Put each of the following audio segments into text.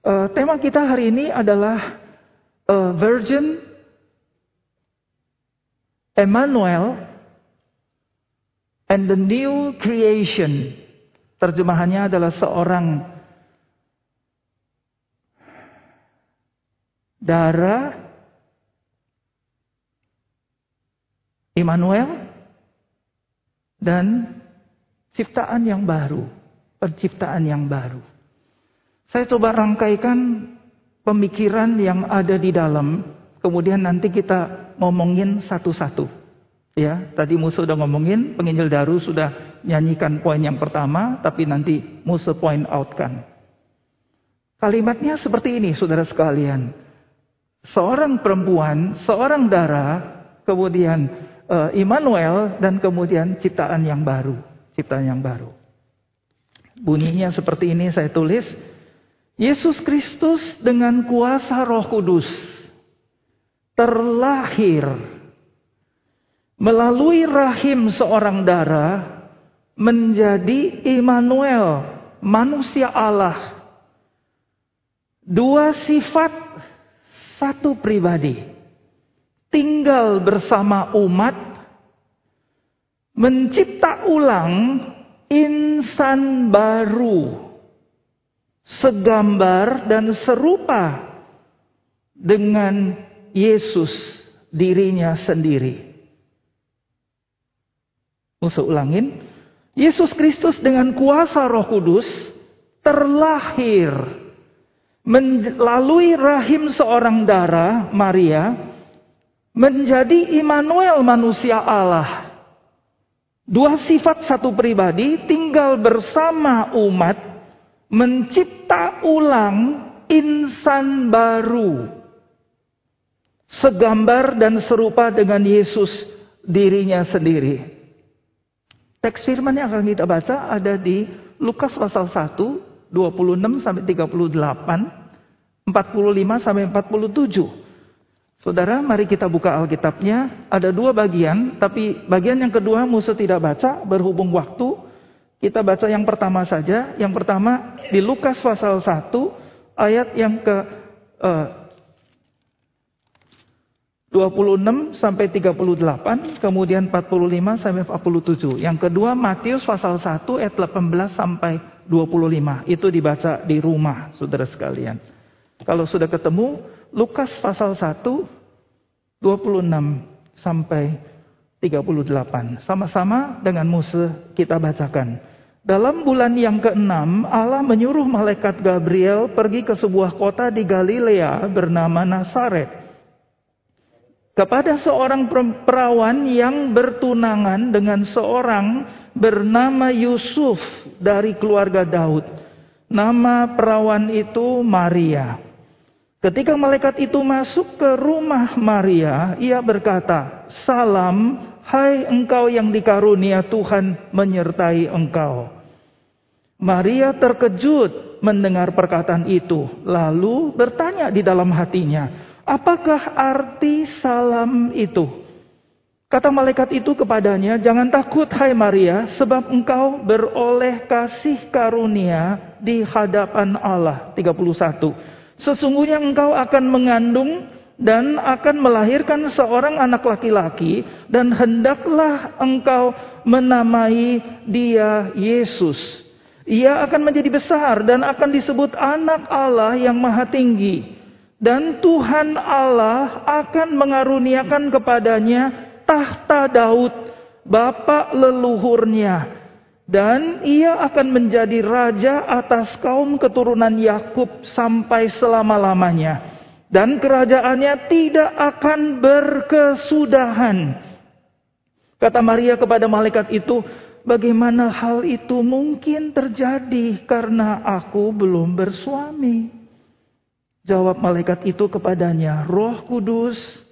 Uh, tema kita hari ini adalah uh, Virgin Emmanuel and the New Creation. Terjemahannya adalah seorang darah Immanuel dan ciptaan yang baru, penciptaan yang baru. Saya coba rangkaikan pemikiran yang ada di dalam, kemudian nanti kita ngomongin satu-satu. Ya, tadi Musa sudah ngomongin, penginjil Daru sudah nyanyikan poin yang pertama, tapi nanti Musa point out kan. Kalimatnya seperti ini, saudara sekalian. Seorang perempuan, seorang darah, kemudian uh, Immanuel, dan kemudian ciptaan yang baru. Ciptaan yang baru. Bunyinya seperti ini saya tulis. Yesus Kristus dengan kuasa Roh Kudus terlahir melalui rahim seorang darah menjadi Immanuel, manusia Allah. Dua sifat, satu pribadi. Tinggal bersama umat, mencipta ulang insan baru segambar dan serupa dengan Yesus dirinya sendiri. Musuh ulangin. Yesus Kristus dengan kuasa roh kudus terlahir melalui rahim seorang darah Maria menjadi Immanuel manusia Allah. Dua sifat satu pribadi tinggal bersama umat mencipta ulang insan baru. Segambar dan serupa dengan Yesus dirinya sendiri. Teks firman yang akan kita baca ada di Lukas pasal 1, 26 sampai 38, 45 sampai 47. Saudara, mari kita buka Alkitabnya. Ada dua bagian, tapi bagian yang kedua Musa tidak baca berhubung waktu. Kita baca yang pertama saja. Yang pertama di Lukas pasal 1 ayat yang ke eh, 26 sampai 38, kemudian 45 sampai 47. Yang kedua Matius pasal 1 ayat 18 sampai 25. Itu dibaca di rumah, Saudara sekalian. Kalau sudah ketemu Lukas pasal 1 26 sampai 38. Sama-sama dengan Musa kita bacakan. Dalam bulan yang keenam, Allah menyuruh malaikat Gabriel pergi ke sebuah kota di Galilea bernama Nazaret. Kepada seorang perawan yang bertunangan dengan seorang bernama Yusuf dari keluarga Daud. Nama perawan itu Maria. Ketika malaikat itu masuk ke rumah Maria, ia berkata, "Salam, Hai engkau yang dikarunia Tuhan menyertai engkau. Maria terkejut mendengar perkataan itu, lalu bertanya di dalam hatinya, apakah arti salam itu? Kata malaikat itu kepadanya, jangan takut hai Maria, sebab engkau beroleh kasih karunia di hadapan Allah. 31. Sesungguhnya engkau akan mengandung dan akan melahirkan seorang anak laki-laki dan hendaklah engkau menamai dia Yesus. Ia akan menjadi besar dan akan disebut anak Allah yang maha tinggi. Dan Tuhan Allah akan mengaruniakan kepadanya tahta Daud, bapak leluhurnya. Dan ia akan menjadi raja atas kaum keturunan Yakub sampai selama-lamanya dan kerajaannya tidak akan berkesudahan. Kata Maria kepada malaikat itu, bagaimana hal itu mungkin terjadi karena aku belum bersuami? Jawab malaikat itu kepadanya, Roh Kudus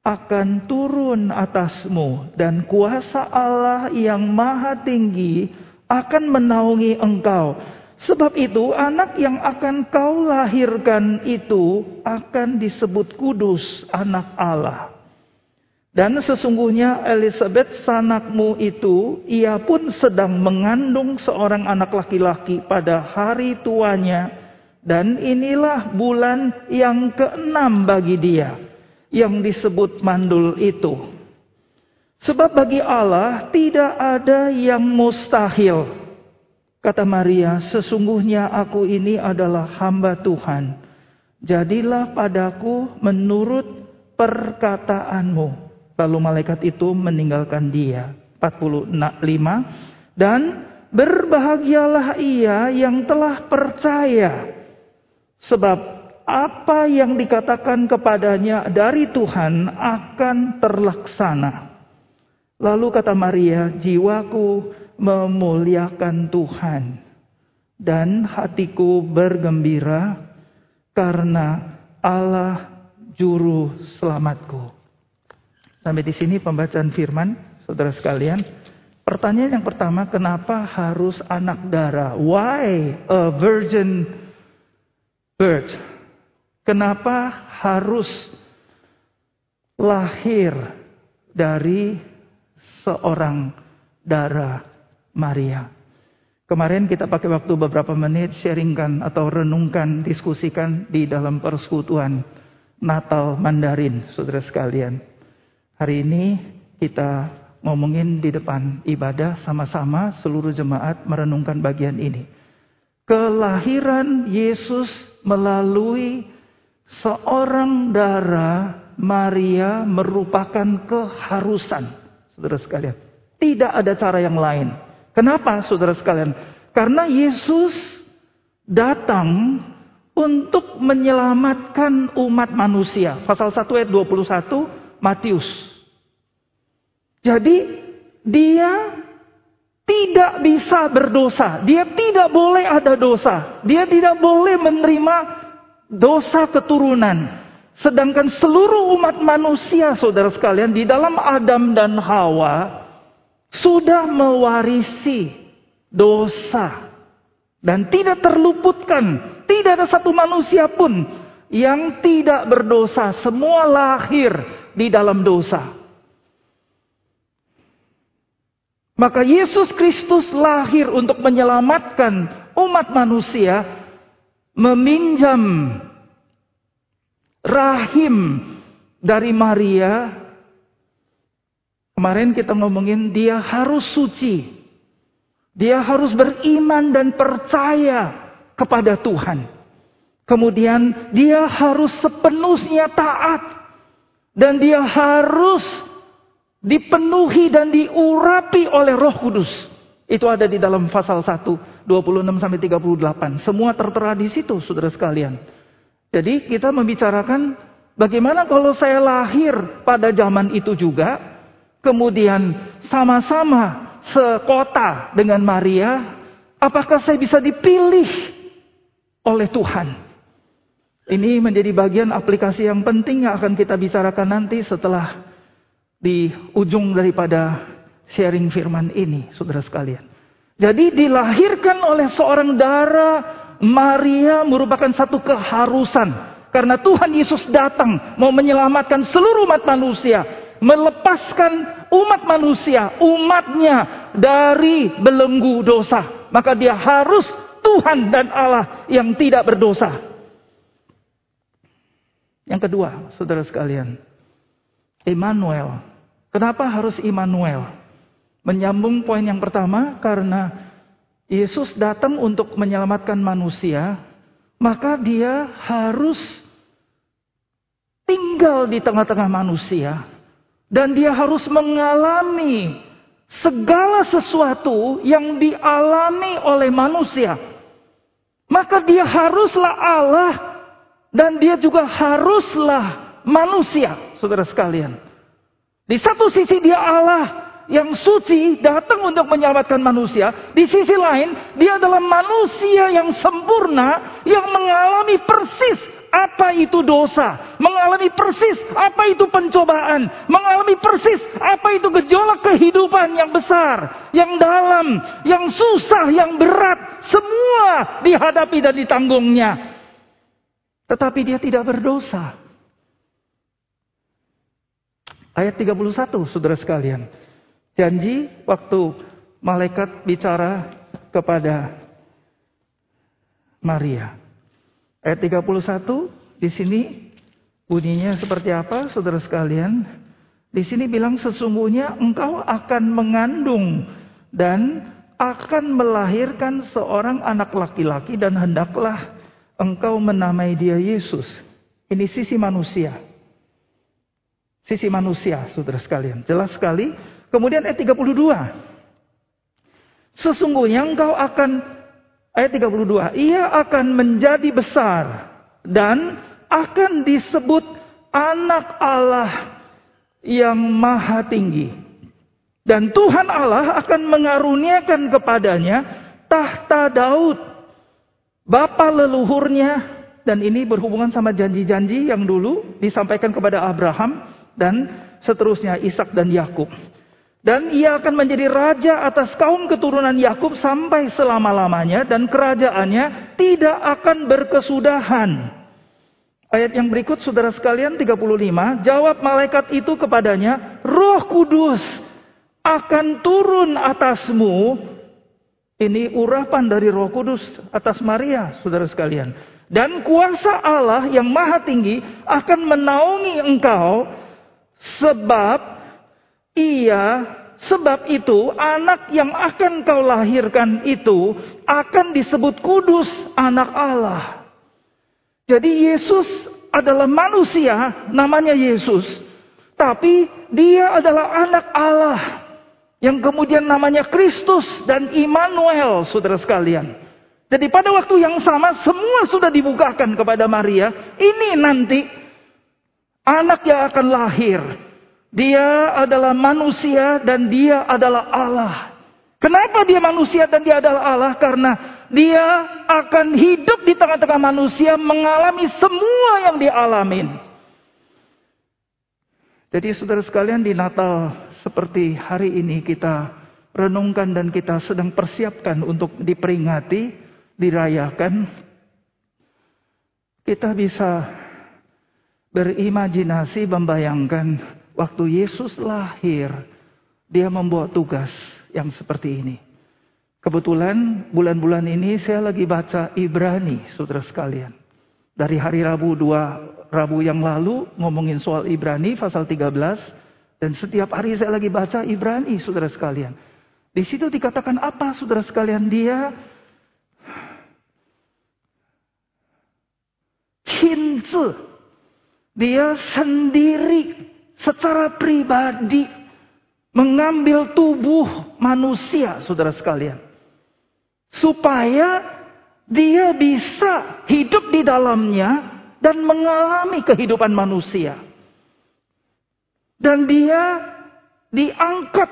akan turun atasmu dan kuasa Allah yang maha tinggi akan menaungi engkau. Sebab itu anak yang akan kau lahirkan itu akan disebut kudus anak Allah. Dan sesungguhnya Elizabeth sanakmu itu ia pun sedang mengandung seorang anak laki-laki pada hari tuanya Dan inilah bulan yang keenam bagi dia yang disebut mandul itu. Sebab bagi Allah tidak ada yang mustahil. Kata Maria, sesungguhnya aku ini adalah hamba Tuhan. Jadilah padaku menurut perkataanmu. Lalu malaikat itu meninggalkan dia. 45. Dan berbahagialah ia yang telah percaya Sebab apa yang dikatakan kepadanya dari Tuhan akan terlaksana. Lalu kata Maria, jiwaku memuliakan Tuhan. Dan hatiku bergembira karena Allah juru selamatku. Sampai di sini pembacaan firman, saudara sekalian. Pertanyaan yang pertama, kenapa harus anak darah? Why a virgin birth. Kenapa harus lahir dari seorang darah Maria? Kemarin kita pakai waktu beberapa menit sharingkan atau renungkan, diskusikan di dalam persekutuan Natal Mandarin, saudara sekalian. Hari ini kita ngomongin di depan ibadah sama-sama seluruh jemaat merenungkan bagian ini. Kelahiran Yesus melalui seorang darah Maria merupakan keharusan. Saudara sekalian. Tidak ada cara yang lain. Kenapa saudara sekalian? Karena Yesus datang untuk menyelamatkan umat manusia. Pasal 1 ayat 21 Matius. Jadi dia tidak bisa berdosa. Dia tidak boleh ada dosa. Dia tidak boleh menerima dosa keturunan. Sedangkan seluruh umat manusia, saudara sekalian, di dalam Adam dan Hawa sudah mewarisi dosa dan tidak terluputkan. Tidak ada satu manusia pun yang tidak berdosa. Semua lahir di dalam dosa. Maka Yesus Kristus lahir untuk menyelamatkan umat manusia, meminjam rahim dari Maria. Kemarin kita ngomongin dia harus suci. Dia harus beriman dan percaya kepada Tuhan. Kemudian dia harus sepenuhnya taat. Dan dia harus dipenuhi dan diurapi oleh Roh Kudus. Itu ada di dalam pasal 1, 26 sampai 38. Semua tertera di situ, Saudara sekalian. Jadi kita membicarakan bagaimana kalau saya lahir pada zaman itu juga, kemudian sama-sama sekota dengan Maria, apakah saya bisa dipilih oleh Tuhan? Ini menjadi bagian aplikasi yang penting yang akan kita bicarakan nanti setelah di ujung daripada sharing firman ini, saudara sekalian. Jadi dilahirkan oleh seorang darah Maria merupakan satu keharusan. Karena Tuhan Yesus datang mau menyelamatkan seluruh umat manusia. Melepaskan umat manusia, umatnya dari belenggu dosa. Maka dia harus Tuhan dan Allah yang tidak berdosa. Yang kedua, saudara sekalian. Emmanuel Kenapa harus Immanuel? Menyambung poin yang pertama karena Yesus datang untuk menyelamatkan manusia, maka dia harus tinggal di tengah-tengah manusia dan dia harus mengalami segala sesuatu yang dialami oleh manusia. Maka dia haruslah Allah dan dia juga haruslah manusia, saudara sekalian. Di satu sisi dia Allah yang suci datang untuk menyelamatkan manusia. Di sisi lain dia adalah manusia yang sempurna yang mengalami persis apa itu dosa, mengalami persis apa itu pencobaan, mengalami persis apa itu gejolak kehidupan yang besar, yang dalam, yang susah, yang berat, semua dihadapi dan ditanggungnya. Tetapi dia tidak berdosa. Ayat 31 saudara sekalian. Janji waktu malaikat bicara kepada Maria. Ayat 31 di sini bunyinya seperti apa saudara sekalian? Di sini bilang sesungguhnya engkau akan mengandung dan akan melahirkan seorang anak laki-laki dan hendaklah engkau menamai dia Yesus. Ini sisi manusia. Sisi manusia, saudara sekalian. Jelas sekali. Kemudian ayat 32. Sesungguhnya engkau akan ayat 32, ia akan menjadi besar dan akan disebut anak Allah yang maha tinggi. Dan Tuhan Allah akan mengaruniakan kepadanya tahta Daud, bapa leluhurnya, dan ini berhubungan sama janji-janji yang dulu disampaikan kepada Abraham dan seterusnya Ishak dan Yakub. Dan ia akan menjadi raja atas kaum keturunan Yakub sampai selama-lamanya dan kerajaannya tidak akan berkesudahan. Ayat yang berikut saudara sekalian 35, jawab malaikat itu kepadanya, Roh Kudus akan turun atasmu. Ini urapan dari Roh Kudus atas Maria, saudara sekalian. Dan kuasa Allah yang maha tinggi akan menaungi engkau sebab Iya, sebab itu anak yang akan kau lahirkan itu akan disebut kudus anak Allah. Jadi Yesus adalah manusia, namanya Yesus. Tapi dia adalah anak Allah. Yang kemudian namanya Kristus dan Immanuel, saudara sekalian. Jadi pada waktu yang sama semua sudah dibukakan kepada Maria. Ini nanti anak yang akan lahir dia adalah manusia dan dia adalah Allah. Kenapa dia manusia dan dia adalah Allah? Karena dia akan hidup di tengah-tengah manusia mengalami semua yang dialamin. Jadi saudara sekalian di Natal seperti hari ini kita renungkan dan kita sedang persiapkan untuk diperingati, dirayakan. Kita bisa berimajinasi membayangkan Waktu Yesus lahir, dia membawa tugas yang seperti ini. Kebetulan bulan-bulan ini saya lagi baca Ibrani, saudara sekalian. Dari hari Rabu dua Rabu yang lalu ngomongin soal Ibrani pasal 13 dan setiap hari saya lagi baca Ibrani, saudara sekalian. Di situ dikatakan apa, saudara sekalian? Dia cinta, dia sendiri secara pribadi mengambil tubuh manusia, saudara sekalian, supaya dia bisa hidup di dalamnya dan mengalami kehidupan manusia. Dan dia diangkat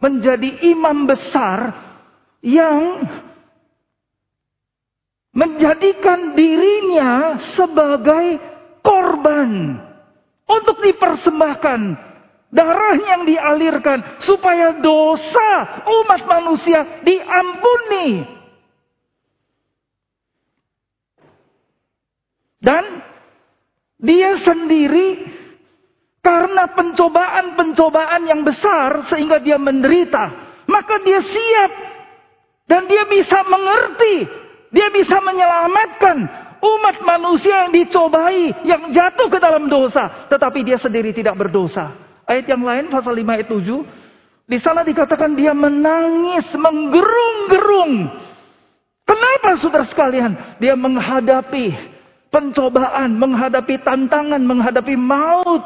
menjadi imam besar yang menjadikan dirinya sebagai korban untuk dipersembahkan. Darah yang dialirkan. Supaya dosa umat manusia diampuni. Dan dia sendiri karena pencobaan-pencobaan yang besar sehingga dia menderita, maka dia siap. Dan dia bisa mengerti, dia bisa menyelamatkan umat manusia yang dicobai, yang jatuh ke dalam dosa, tetapi dia sendiri tidak berdosa. Ayat yang lain pasal 5 ayat 7, di sana dikatakan dia menangis, menggerung-gerung. Kenapa saudara sekalian? Dia menghadapi pencobaan, menghadapi tantangan, menghadapi maut,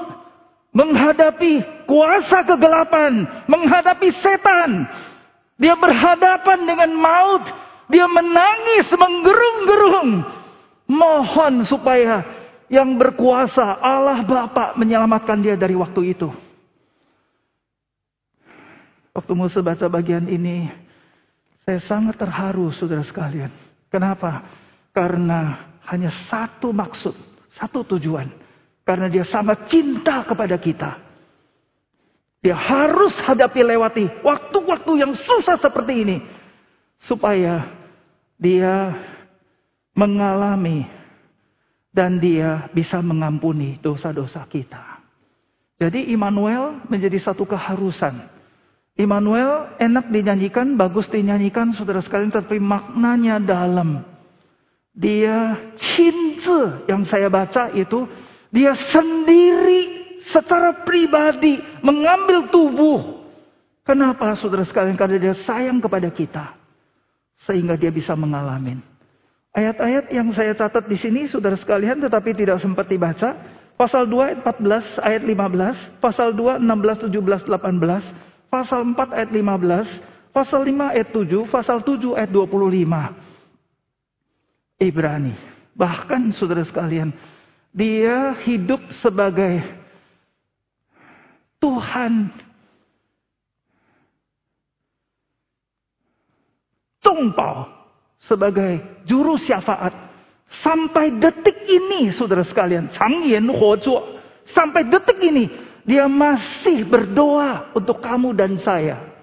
menghadapi kuasa kegelapan, menghadapi setan. Dia berhadapan dengan maut, dia menangis, menggerung-gerung. Mohon supaya yang berkuasa Allah Bapa menyelamatkan dia dari waktu itu. Waktu Musa baca bagian ini, saya sangat terharu saudara sekalian. Kenapa? Karena hanya satu maksud, satu tujuan. Karena dia sangat cinta kepada kita. Dia harus hadapi lewati waktu-waktu yang susah seperti ini. Supaya dia mengalami dan dia bisa mengampuni dosa-dosa kita. Jadi Immanuel menjadi satu keharusan. Immanuel enak dinyanyikan, bagus dinyanyikan saudara sekalian, tapi maknanya dalam. Dia cinta yang saya baca itu dia sendiri secara pribadi mengambil tubuh. Kenapa saudara sekalian? Karena dia sayang kepada kita. Sehingga dia bisa mengalami. Ayat-ayat yang saya catat di sini saudara sekalian tetapi tidak sempat dibaca. Pasal 2 ayat 14 ayat 15, pasal 2 16 17 18, pasal 4 ayat 15, pasal 5 ayat 7, pasal 7 ayat 25. Ibrani. Bahkan saudara sekalian, dia hidup sebagai Tuhan Tungpau sebagai juru syafaat sampai detik ini saudara sekalian, Changyan Huozuo, sampai detik ini dia masih berdoa untuk kamu dan saya.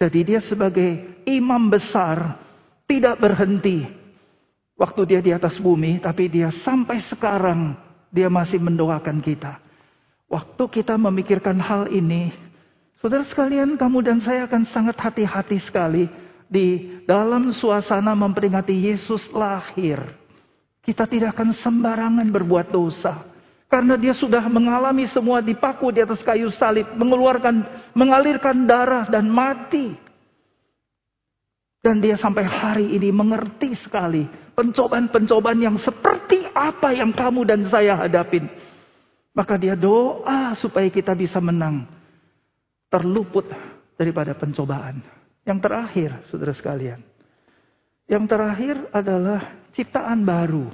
Jadi dia sebagai imam besar tidak berhenti waktu dia di atas bumi, tapi dia sampai sekarang dia masih mendoakan kita. Waktu kita memikirkan hal ini, saudara sekalian, kamu dan saya akan sangat hati-hati sekali di dalam suasana memperingati Yesus lahir. Kita tidak akan sembarangan berbuat dosa. Karena dia sudah mengalami semua dipaku di atas kayu salib, mengeluarkan, mengalirkan darah dan mati. Dan dia sampai hari ini mengerti sekali pencobaan-pencobaan yang seperti apa yang kamu dan saya hadapin. Maka dia doa supaya kita bisa menang. Terluput daripada pencobaan. Yang terakhir, saudara sekalian. Yang terakhir adalah ciptaan baru.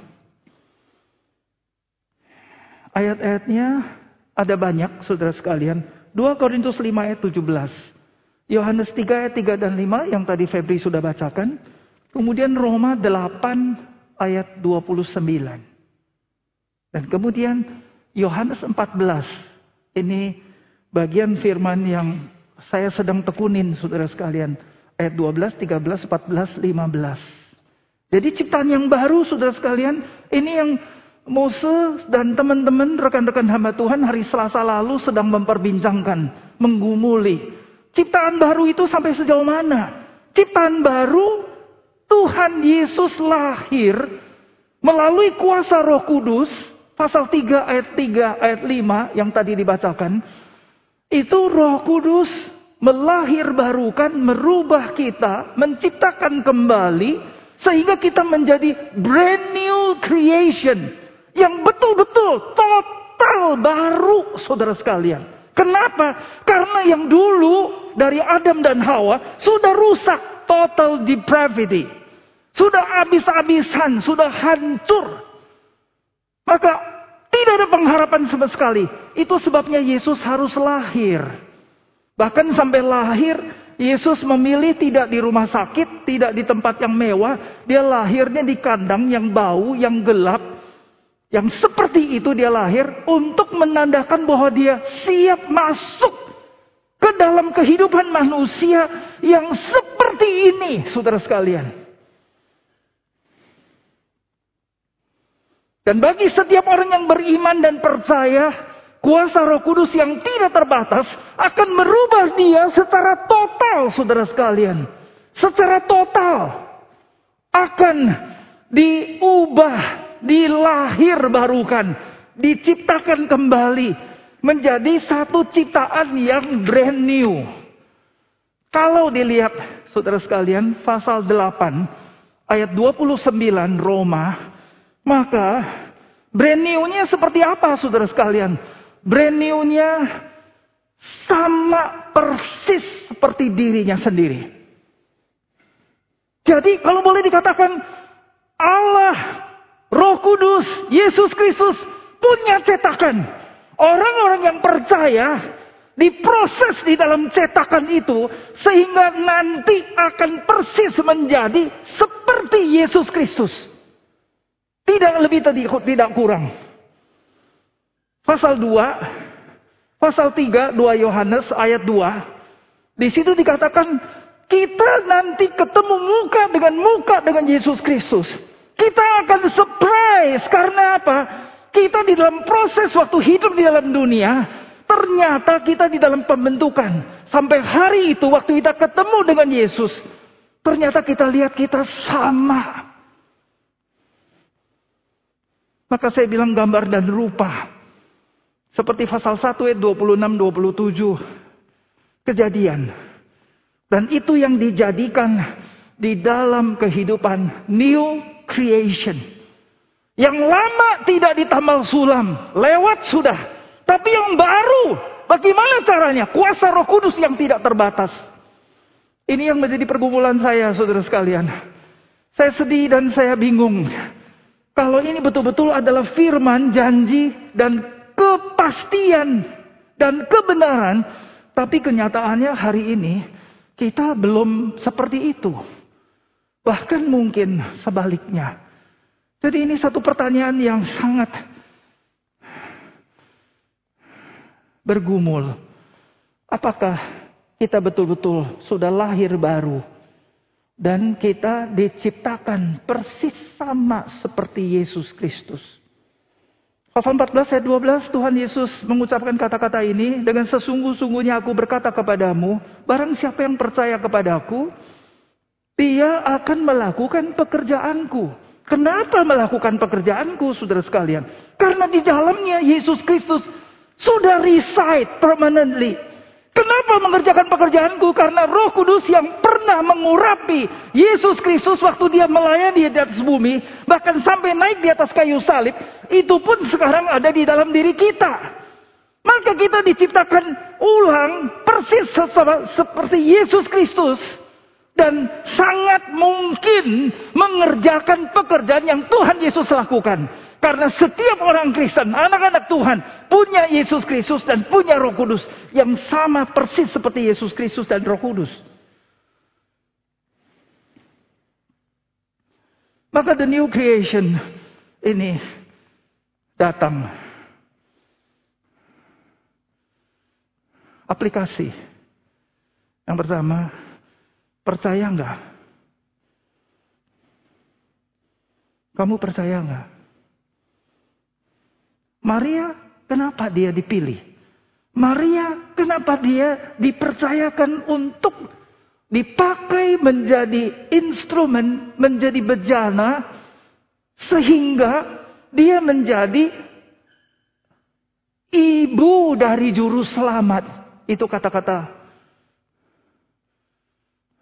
Ayat-ayatnya ada banyak saudara sekalian. 2 Korintus 5 ayat 17. Yohanes 3 ayat 3 dan 5 yang tadi Febri sudah bacakan. Kemudian Roma 8 ayat 29. Dan kemudian Yohanes 14. Ini bagian firman yang saya sedang tekunin saudara sekalian. Ayat 12, 13, 14, 15. Jadi ciptaan yang baru saudara sekalian. Ini yang Moses dan teman-teman rekan-rekan hamba Tuhan hari Selasa lalu sedang memperbincangkan, menggumuli. Ciptaan baru itu sampai sejauh mana? Ciptaan baru Tuhan Yesus lahir melalui kuasa Roh Kudus, pasal 3 ayat 3 ayat 5 yang tadi dibacakan. Itu Roh Kudus melahir barukan, merubah kita, menciptakan kembali sehingga kita menjadi brand new creation yang betul-betul total baru saudara sekalian. Kenapa? Karena yang dulu dari Adam dan Hawa sudah rusak total depravity. Sudah habis-habisan, sudah hancur. Maka tidak ada pengharapan sama sekali. Itu sebabnya Yesus harus lahir. Bahkan sampai lahir, Yesus memilih tidak di rumah sakit, tidak di tempat yang mewah. Dia lahirnya di kandang yang bau, yang gelap, yang seperti itu dia lahir untuk menandakan bahwa dia siap masuk ke dalam kehidupan manusia yang seperti ini, saudara sekalian. Dan bagi setiap orang yang beriman dan percaya, kuasa Roh Kudus yang tidak terbatas akan merubah dia secara total, saudara sekalian. Secara total akan diubah dilahir barukan, diciptakan kembali menjadi satu ciptaan yang brand new. Kalau dilihat saudara sekalian pasal 8 ayat 29 Roma, maka brand new-nya seperti apa saudara sekalian? Brand new-nya sama persis seperti dirinya sendiri. Jadi kalau boleh dikatakan Allah Roh Kudus, Yesus Kristus punya cetakan. Orang-orang yang percaya diproses di dalam cetakan itu sehingga nanti akan persis menjadi seperti Yesus Kristus. Tidak lebih tidak kurang. Pasal 2, pasal 3, 2 Yohanes ayat 2. Di situ dikatakan kita nanti ketemu muka dengan muka dengan Yesus Kristus. Kita akan surprise karena apa? Kita di dalam proses waktu hidup di dalam dunia, ternyata kita di dalam pembentukan. Sampai hari itu waktu kita ketemu dengan Yesus, Ternyata kita lihat kita sama. Maka saya bilang gambar dan rupa. Seperti pasal 1 ayat 26 27. Kejadian. Dan itu yang dijadikan di dalam kehidupan new creation. Yang lama tidak ditambal sulam, lewat sudah. Tapi yang baru, bagaimana caranya? Kuasa Roh Kudus yang tidak terbatas. Ini yang menjadi pergumulan saya, saudara sekalian. Saya sedih dan saya bingung. Kalau ini betul-betul adalah firman, janji, dan kepastian dan kebenaran, tapi kenyataannya hari ini kita belum seperti itu. Bahkan mungkin sebaliknya. Jadi ini satu pertanyaan yang sangat bergumul. Apakah kita betul-betul sudah lahir baru? Dan kita diciptakan persis sama seperti Yesus Kristus. Pasal 14 ayat 12 Tuhan Yesus mengucapkan kata-kata ini dengan sesungguh-sungguhnya aku berkata kepadamu barang siapa yang percaya kepadaku dia akan melakukan pekerjaanku. Kenapa melakukan pekerjaanku saudara sekalian? Karena di dalamnya Yesus Kristus sudah reside permanently Kenapa mengerjakan pekerjaanku? Karena roh kudus yang pernah mengurapi Yesus Kristus waktu dia melayani di atas bumi. Bahkan sampai naik di atas kayu salib. Itu pun sekarang ada di dalam diri kita. Maka kita diciptakan ulang persis seperti Yesus Kristus. Dan sangat mungkin mengerjakan pekerjaan yang Tuhan Yesus lakukan. Karena setiap orang Kristen, anak-anak Tuhan, punya Yesus Kristus dan punya Roh Kudus yang sama persis seperti Yesus Kristus dan Roh Kudus. Maka the new creation ini datang. Aplikasi. Yang pertama, percaya enggak? Kamu percaya enggak? Maria, kenapa dia dipilih? Maria, kenapa dia dipercayakan untuk dipakai menjadi instrumen, menjadi bejana, sehingga dia menjadi ibu dari juru selamat. Itu kata-kata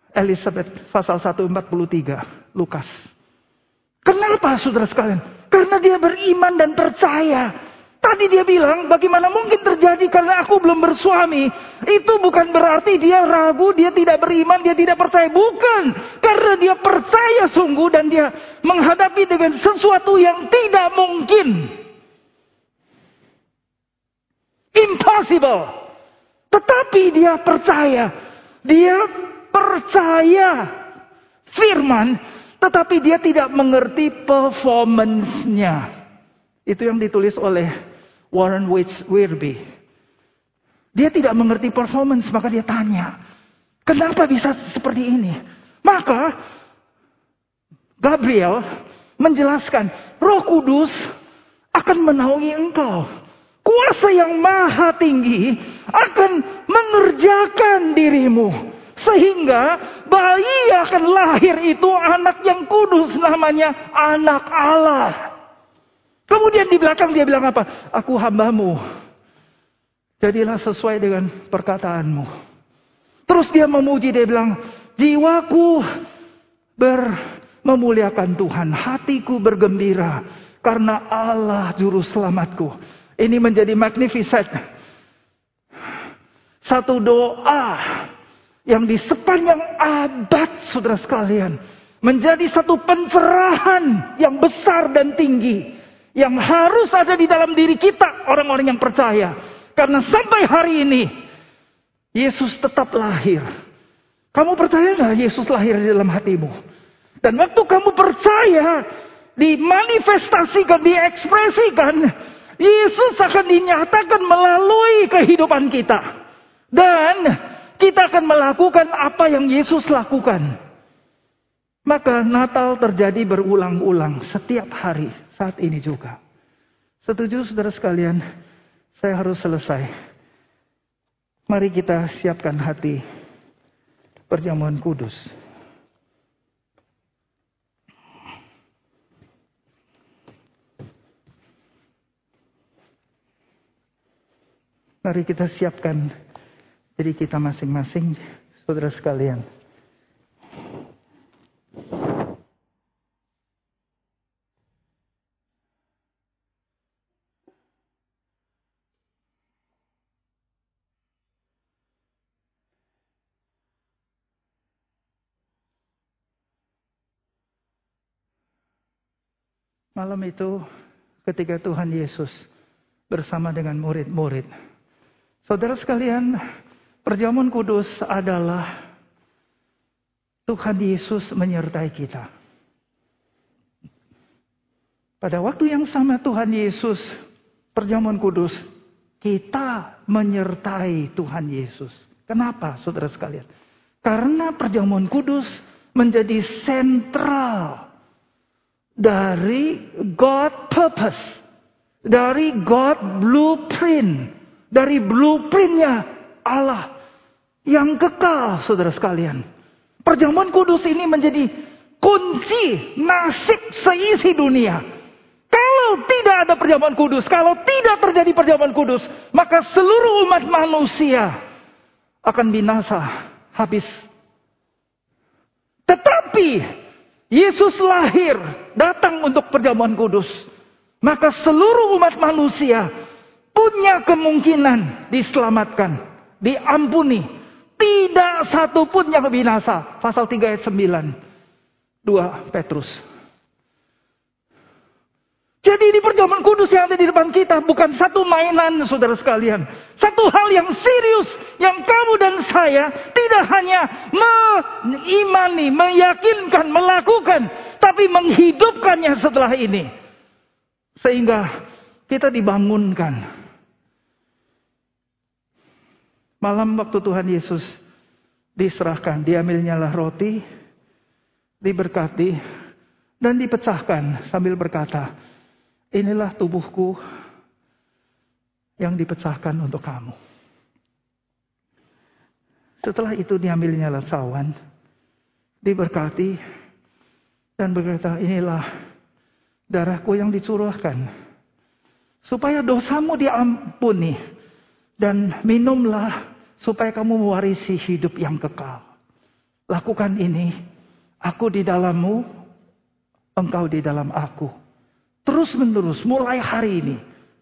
Elizabeth pasal 143 Lukas. Kenapa saudara sekalian? Karena dia beriman dan percaya Tadi dia bilang, bagaimana mungkin terjadi karena aku belum bersuami. Itu bukan berarti dia ragu, dia tidak beriman, dia tidak percaya. Bukan. Karena dia percaya sungguh dan dia menghadapi dengan sesuatu yang tidak mungkin. Impossible. Tetapi dia percaya. Dia percaya firman. Tetapi dia tidak mengerti performance-nya. Itu yang ditulis oleh Warren Wirby. Dia tidak mengerti performance, maka dia tanya, kenapa bisa seperti ini? Maka Gabriel menjelaskan, Roh Kudus akan menaungi engkau. Kuasa yang maha tinggi akan mengerjakan dirimu. Sehingga bayi akan lahir itu anak yang kudus namanya anak Allah. Kemudian di belakang dia bilang apa? Aku hambamu. Jadilah sesuai dengan perkataanmu. Terus dia memuji, dia bilang, jiwaku ber memuliakan Tuhan. Hatiku bergembira karena Allah juru selamatku. Ini menjadi magnificent. Satu doa yang di sepanjang abad saudara sekalian. Menjadi satu pencerahan yang besar dan tinggi yang harus ada di dalam diri kita orang-orang yang percaya. Karena sampai hari ini Yesus tetap lahir. Kamu percaya nggak Yesus lahir di dalam hatimu? Dan waktu kamu percaya, dimanifestasikan, diekspresikan, Yesus akan dinyatakan melalui kehidupan kita. Dan kita akan melakukan apa yang Yesus lakukan. Maka Natal terjadi berulang-ulang setiap hari saat ini juga. Setuju saudara sekalian, saya harus selesai. Mari kita siapkan hati perjamuan kudus. Mari kita siapkan diri kita masing-masing, saudara sekalian. Malam itu ketika Tuhan Yesus bersama dengan murid-murid. Saudara sekalian, perjamuan kudus adalah Tuhan Yesus menyertai kita. Pada waktu yang sama Tuhan Yesus perjamuan kudus, kita menyertai Tuhan Yesus. Kenapa saudara sekalian? Karena perjamuan kudus menjadi sentral dari God purpose, dari God blueprint, dari blueprintnya Allah yang kekal, saudara sekalian. Perjamuan kudus ini menjadi kunci nasib seisi dunia. Kalau tidak ada perjamuan kudus, kalau tidak terjadi perjamuan kudus, maka seluruh umat manusia akan binasa, habis. Tetapi Yesus lahir, datang untuk perjamuan kudus. Maka seluruh umat manusia punya kemungkinan diselamatkan, diampuni. Tidak satu pun yang binasa. Pasal 3 ayat 9. 2 Petrus. Jadi di perjamuan kudus yang ada di depan kita bukan satu mainan saudara sekalian. Satu hal yang serius yang kamu dan saya tidak hanya mengimani, meyakinkan, melakukan. Tapi menghidupkannya setelah ini. Sehingga kita dibangunkan. Malam waktu Tuhan Yesus diserahkan, diambilnyalah roti, diberkati, dan dipecahkan sambil berkata, Inilah tubuhku yang dipecahkan untuk kamu. Setelah itu diambilnya cawan, diberkati, dan berkata, inilah darahku yang dicurahkan. Supaya dosamu diampuni. Dan minumlah supaya kamu mewarisi hidup yang kekal. Lakukan ini, aku di dalammu, engkau di dalam aku Terus menerus mulai hari ini.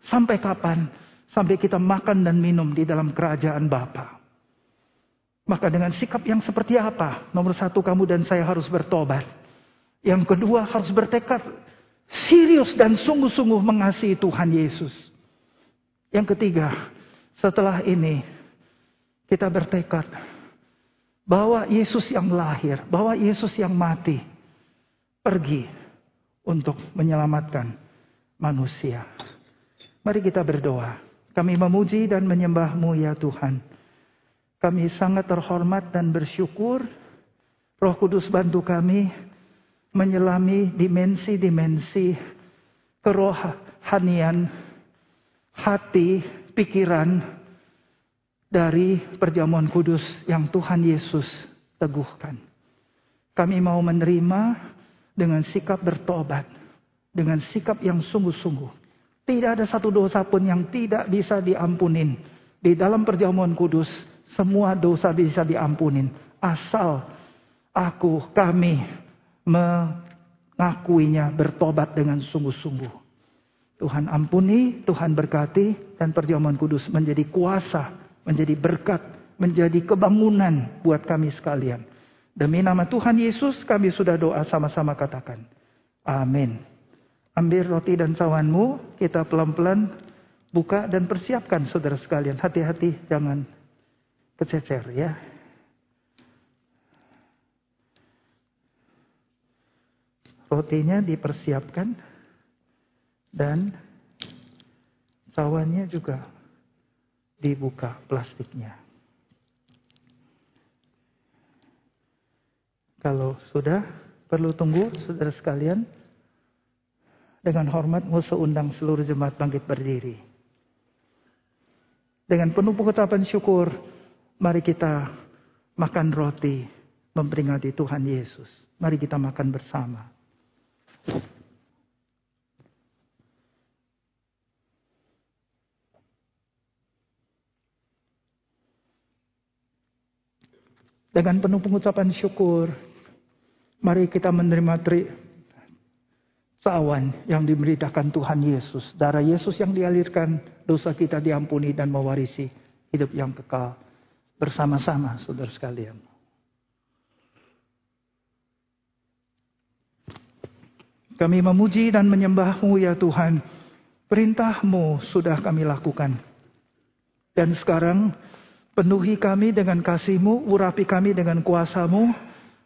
Sampai kapan? Sampai kita makan dan minum di dalam kerajaan Bapa. Maka dengan sikap yang seperti apa? Nomor satu kamu dan saya harus bertobat. Yang kedua harus bertekad serius dan sungguh-sungguh mengasihi Tuhan Yesus. Yang ketiga, setelah ini kita bertekad bahwa Yesus yang lahir, bahwa Yesus yang mati, pergi untuk menyelamatkan manusia. Mari kita berdoa. Kami memuji dan menyembahmu ya Tuhan. Kami sangat terhormat dan bersyukur. Roh Kudus bantu kami menyelami dimensi-dimensi kerohanian hati, pikiran dari perjamuan kudus yang Tuhan Yesus teguhkan. Kami mau menerima dengan sikap bertobat, dengan sikap yang sungguh-sungguh. Tidak ada satu dosa pun yang tidak bisa diampunin. Di dalam perjamuan kudus, semua dosa bisa diampunin. Asal aku, kami mengakuinya bertobat dengan sungguh-sungguh. Tuhan ampuni, Tuhan berkati, dan perjamuan kudus menjadi kuasa, menjadi berkat, menjadi kebangunan buat kami sekalian. Demi nama Tuhan Yesus kami sudah doa sama-sama katakan. Amin. Ambil roti dan cawanmu, kita pelan-pelan buka dan persiapkan saudara sekalian. Hati-hati jangan kececer ya. Rotinya dipersiapkan dan cawannya juga dibuka plastiknya. Kalau sudah, perlu tunggu saudara sekalian. Dengan hormat musuh undang seluruh jemaat bangkit berdiri. Dengan penuh pengucapan syukur, Mari kita makan roti memperingati Tuhan Yesus. Mari kita makan bersama. Dengan penuh pengucapan syukur, mari kita menerima tri tawan yang diberitakan Tuhan Yesus. Darah Yesus yang dialirkan, dosa kita diampuni dan mewarisi hidup yang kekal bersama-sama, saudara sekalian. Kami memuji dan menyembahmu ya Tuhan. Perintahmu sudah kami lakukan. Dan sekarang Penuhi kami dengan kasih-Mu, urapi kami dengan kuasa-Mu,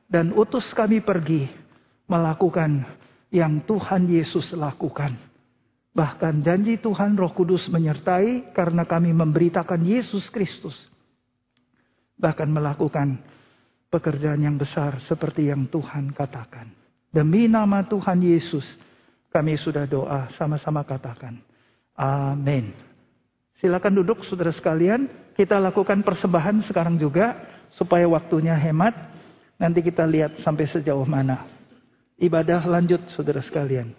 dan utus kami pergi melakukan yang Tuhan Yesus lakukan. Bahkan janji Tuhan Roh Kudus menyertai karena kami memberitakan Yesus Kristus. Bahkan melakukan pekerjaan yang besar seperti yang Tuhan katakan. Demi nama Tuhan Yesus kami sudah doa sama-sama katakan. Amin. Silakan duduk saudara sekalian. Kita lakukan persembahan sekarang juga supaya waktunya hemat. Nanti kita lihat sampai sejauh mana. Ibadah lanjut saudara sekalian.